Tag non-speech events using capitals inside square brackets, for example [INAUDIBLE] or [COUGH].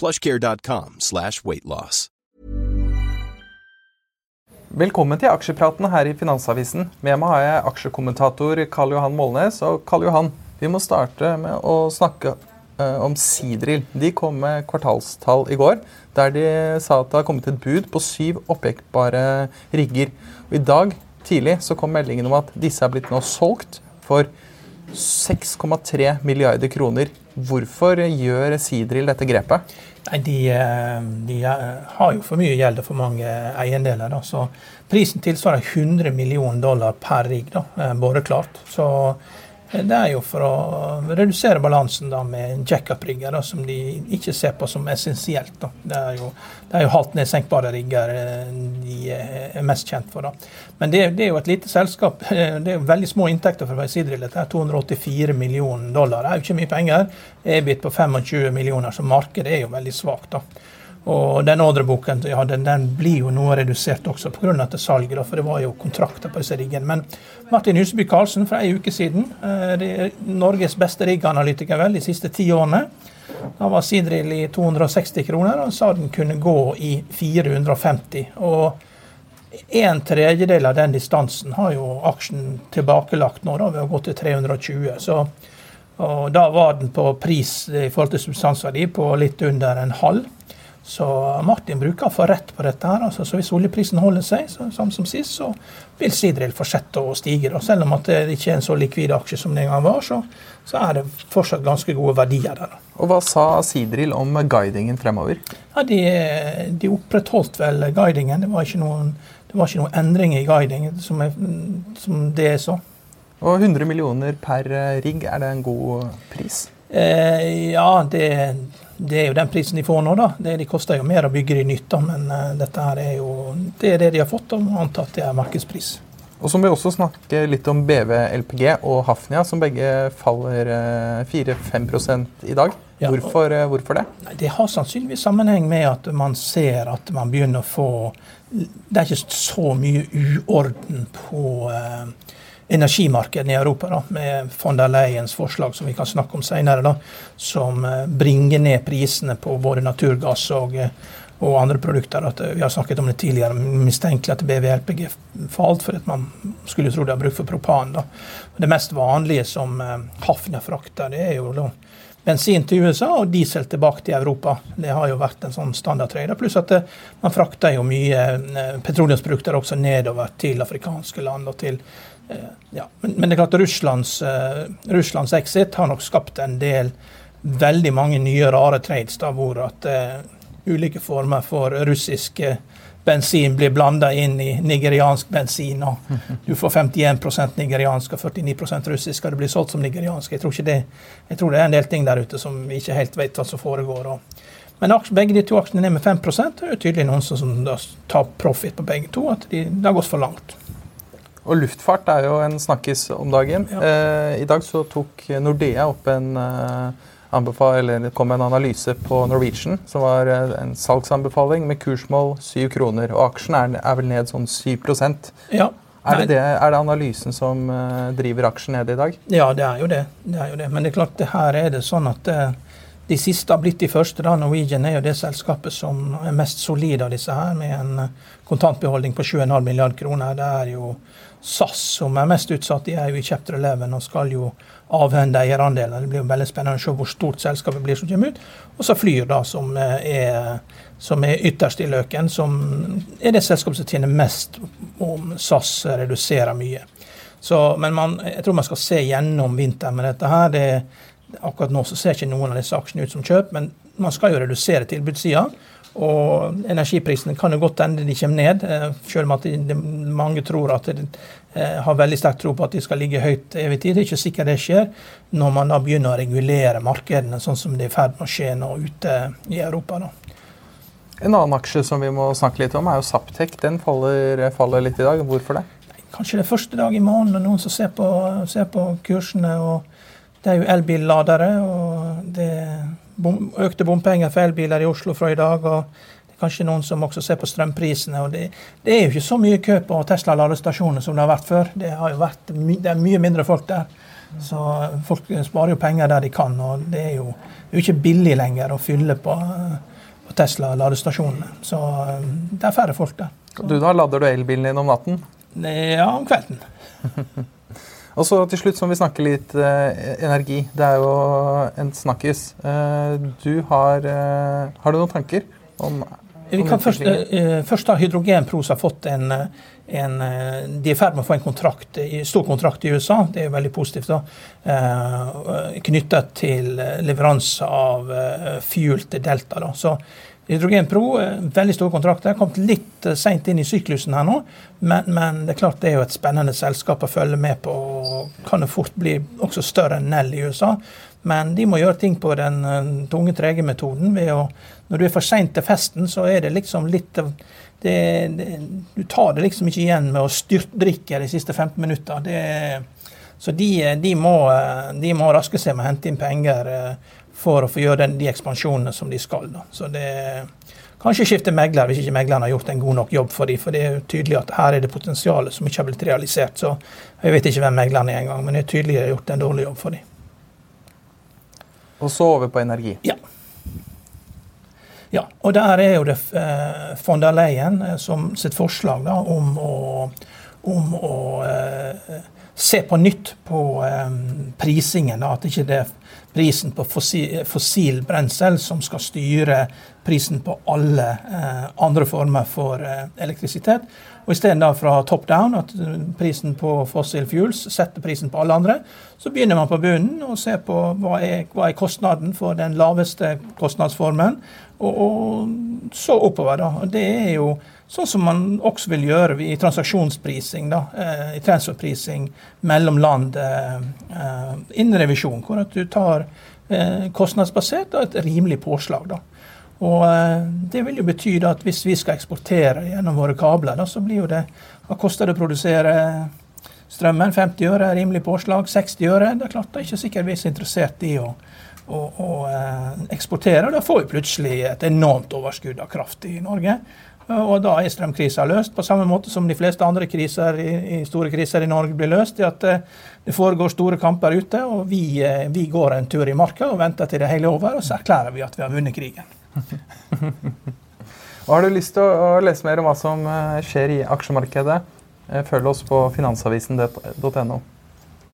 plushcare.com slash weightloss. Velkommen til aksjepraten her i Finansavisen. Med meg har jeg aksjekommentator Karl Johan Målnes. Og Karl Johan, vi må starte med å snakke uh, om Sidril. De kom med kvartalstall i går der de sa at det har kommet et bud på syv oppjekkbare rigger. Og I dag tidlig så kom meldingen om at disse er blitt nå solgt for 6,3 milliarder kroner. Hvorfor gjør Sidril dette grepet? Nei, de, de, har jo for mye gjeld og for mange eiendeler. Da. Så prisen tilsvarer 100 millioner dollar per rigg, da, både klart. Så det er jo for å redusere balansen da med jackup-rigger, som de ikke ser på som essensielt. Da. Det er jo, det er jo halvt nedsenkbare rigger de er mest kjent for. Da. Men det, det, er jo et lite selskap. [LAUGHS] Det er jo veldig små inntekter for Sidril. Det er 284 millioner dollar. Det er jo ikke mye penger. EBIT på 25 millioner, så markedet er jo veldig svakt. da. Og den ordreboken ja, den, den, blir jo noe redusert også pga. salget, for det var jo kontrakter på disse riggene. Men Martin Huseby Karlsen for en uke siden, eh, Norges beste rigganalytiker vel, de siste ti årene. Da var Sidril i 260 kroner, og sa den kunne gå i 450. Og en tredjedel av den distansen har jo aksjen tilbakelagt nå, da, ved å gå til 320. Så, og da var den på pris i forhold til substansverdi på litt under en halv. Så Martin bruker å få rett på dette. her, altså, så Hvis oljeprisen holder seg, så, samme som sist, så vil Sidril fortsette å stige. Da. Selv om det ikke er en så likvid aksje som det en gang var, så, så, er det fortsatt ganske gode verdier der. Da. Og Hva sa Sidril om guidingen fremover? Ja, De, de opprettholdt vel guidingen. Det var ikke noen, det var ikke noen endring i guidingen som, er, som det er så. Og 100 millioner per rigg, er det en god pris? Eh, ja, det det er jo den prisen de får nå, da. Det, de koster jo mer å bygge de nytt, da, men uh, dette her er jo det er det de har fått, og antatt det er markedspris. Og så må vi også snakke litt om BV LPG og Hafnia, som begge faller uh, eh, 4-5 i dag. Ja, hvorfor, uh, hvorfor, det? Nei, det har sannsynligvis sammenheng med at man ser at man begynner å få Det er ikke så mye uorden på energimarkedene i Europa, da, med von der Leyens forslag som vi kan snakke om senere, da, som eh, bringer ned prisene på både naturgass og, eh, og andre produkter. At, eh, vi har snakket om det tidligere, mistenkelig at BVLPG falt fordi man skulle tro det har bruk for propan. Da. Det mest vanlige som Hafnia frakter, det er jo da, bensin til USA og diesel tilbake til Europa. Det har jo vært en sånn standardtrade. Pluss at man frakter jo mye petroleumsprodukter også nedover til afrikanske land og til ja, men, men, det er klart Russlands, uh, Russlands exit har nok skapt en del veldig mange nye rare trades da, hvor at uh, ulike former for russisk bensin blir blanda inn i nigeriansk bensin. og Du får 51 nigeriansk og 49 russisk, og det blir solgt som nigeriansk. Jeg tror, det, jeg tror det er en del ting der ute som vi ikke helt vet hva som foregår. Og, men begge de to aksjene ned med 5 Det er tydelig noen som, som tar profit på begge to. At de, det har gått for langt. Og luftfart er jo en snakkis om dagen. Ja. Eh, I dag så tok Nordea opp en eh, eller kom en analyse på Norwegian som var eh, en salgsanbefaling med kursmål 7 kroner. Og aksjen er, er vel ned sånn 7% ja. Er det, det, er det, analysen som uh, driver aksjen ned i dag? Ja, det er, det. det er, jo det. Men det er klart, det her er det sånn at uh, de siste har blitt de første. da, Norwegian er jo det selskapet som er mest solid av disse her, med en eh, kontantbeholdning på 7,5 milliard kroner. Det er jo SAS som er mest utsatt. De er jo i chapter 11 og skal jo avhende eierandeler. Det blir jo veldig spennende å se hvor stort selskapet blir som kommer ut. Og så Flyr, da, som er, som er ytterst i løken, som er det selskapet som tjener mest om SAS reduserer mye. Så, men man, jeg tror man skal se gjennom vinteren med dette her. Det, Akkurat nå så ser ikke noen av disse aksjene ut som kjøp, men man skal jo redusere tilbudssida. Og energiprisene kan jo godt hende de kommer ned, eh, selv om at de, de, mange tror at de eh, har veldig sterk tro på at de skal ligge høyt evig tid. Det er ikke sikkert det skjer når man da begynner å regulere markedene, sånn som det er i ferd med å skje nå ute i Europa. Da. En annen aksje som vi må snakke litt om, er jo Saptek. Den faller, faller litt i dag. Hvorfor det? Kanskje det er første dag i måneden noen som ser på, ser på kursene. og det er jo elbilladere, og det er økte bompenger for elbiler i Oslo fra i dag. og det er Kanskje noen som også ser på strømprisene. og Det, det er jo ikke så mye kø på Tesla-ladestasjoner som det har vært før. Det, har jo vært, det er mye mindre folk der. Så folk sparer jo penger der de kan. og Det er jo, det er jo ikke billig lenger å fylle på, på Tesla-ladestasjonene. Så det er færre folk der. Så. Du da, Lader du elbilen din om natten? Ja, om kvelden. [LAUGHS] Og så til slutt så må vi snakke litt eh, energi. Det er jo en snakkis. Eh, du har, eh, har du noen tanker om vi kan først, eh, først ha Hydrogenpros har fått en, en, eh, De er i ferd med å få en kontrakt, stor kontrakt i USA. Det er veldig positivt. da, eh, Knyttet til leveranse av eh, fuel til Delta. da, så Hydrogen Pro, eh, veldig store kontrakter. Kommet litt eh, seint inn i syklusen her nå, men, men, det er klart det er jo et spennende selskap å følge med på. og Kan jo fort bli også større enn Nell i USA. Men de må gjøre ting på den uh, tunge, trege metoden. ved å, Når du er for seint til festen, så er det liksom litt det, det, Du tar det liksom ikke igjen med å styrtdrikke de siste 15 minutter. Det, så de, de, må, de, må, raske seg med å hente inn penger. Uh, for å få gjøre den, de ekspansjonene som de skal. Da. Så det Kanskje skifte megler hvis ikke megleren har gjort en god nok jobb for dem. For det er jo tydelig at her er det potensialet som ikke har blitt realisert. Så jeg vet ikke hvem megleren er engang, men det er tydelig at de har gjort en dårlig jobb for dem. Og så over på energi. Ja. ja. Og der er jo det eh, von der Leyen eh, som sitt forslag da, om å, om å eh, se på nytt på eh, prisingen. At ikke det er prisen på fossil, fossil brensel som skal styre prisen på alle eh, andre former for eh, elektrisitet. Og Isteden fra top down, at prisen på fossil fuels setter prisen på alle andre, så begynner man på bunnen og ser på hva er, hva er kostnaden for den laveste kostnadsformen, og, og så oppover. da. Og Det er jo Sånn som man også vil gjøre i transaksjonsprising, da, eh, i transferprising mellom land eh, eh, innen revisjon, hvor at du tar kostnadsbasert og et rimelig påslag. da. Og Det vil jo bety at hvis vi skal eksportere gjennom våre kabler, da, så blir jo det Hva koster det å produsere strømmen? 50 øre, rimelig påslag. 60 øre. Det er klart det er ikke sikkert vi er så interessert i å, å, og eksportere. Da får vi plutselig et enormt overskudd av kraft i Norge. Og da er strømkrisa løst, på samme måte som de fleste andre kriser i, i store kriser i Norge blir løst. Det at eh, Det foregår store kamper ute, og vi, eh, vi går en tur i marka og venter til det hele er over, og så erklærer vi at vi har vunnet krigen. [LAUGHS] har du lyst til å lese mer om hva som eh, skjer i aksjemarkedet, følg oss på finansavisen.no.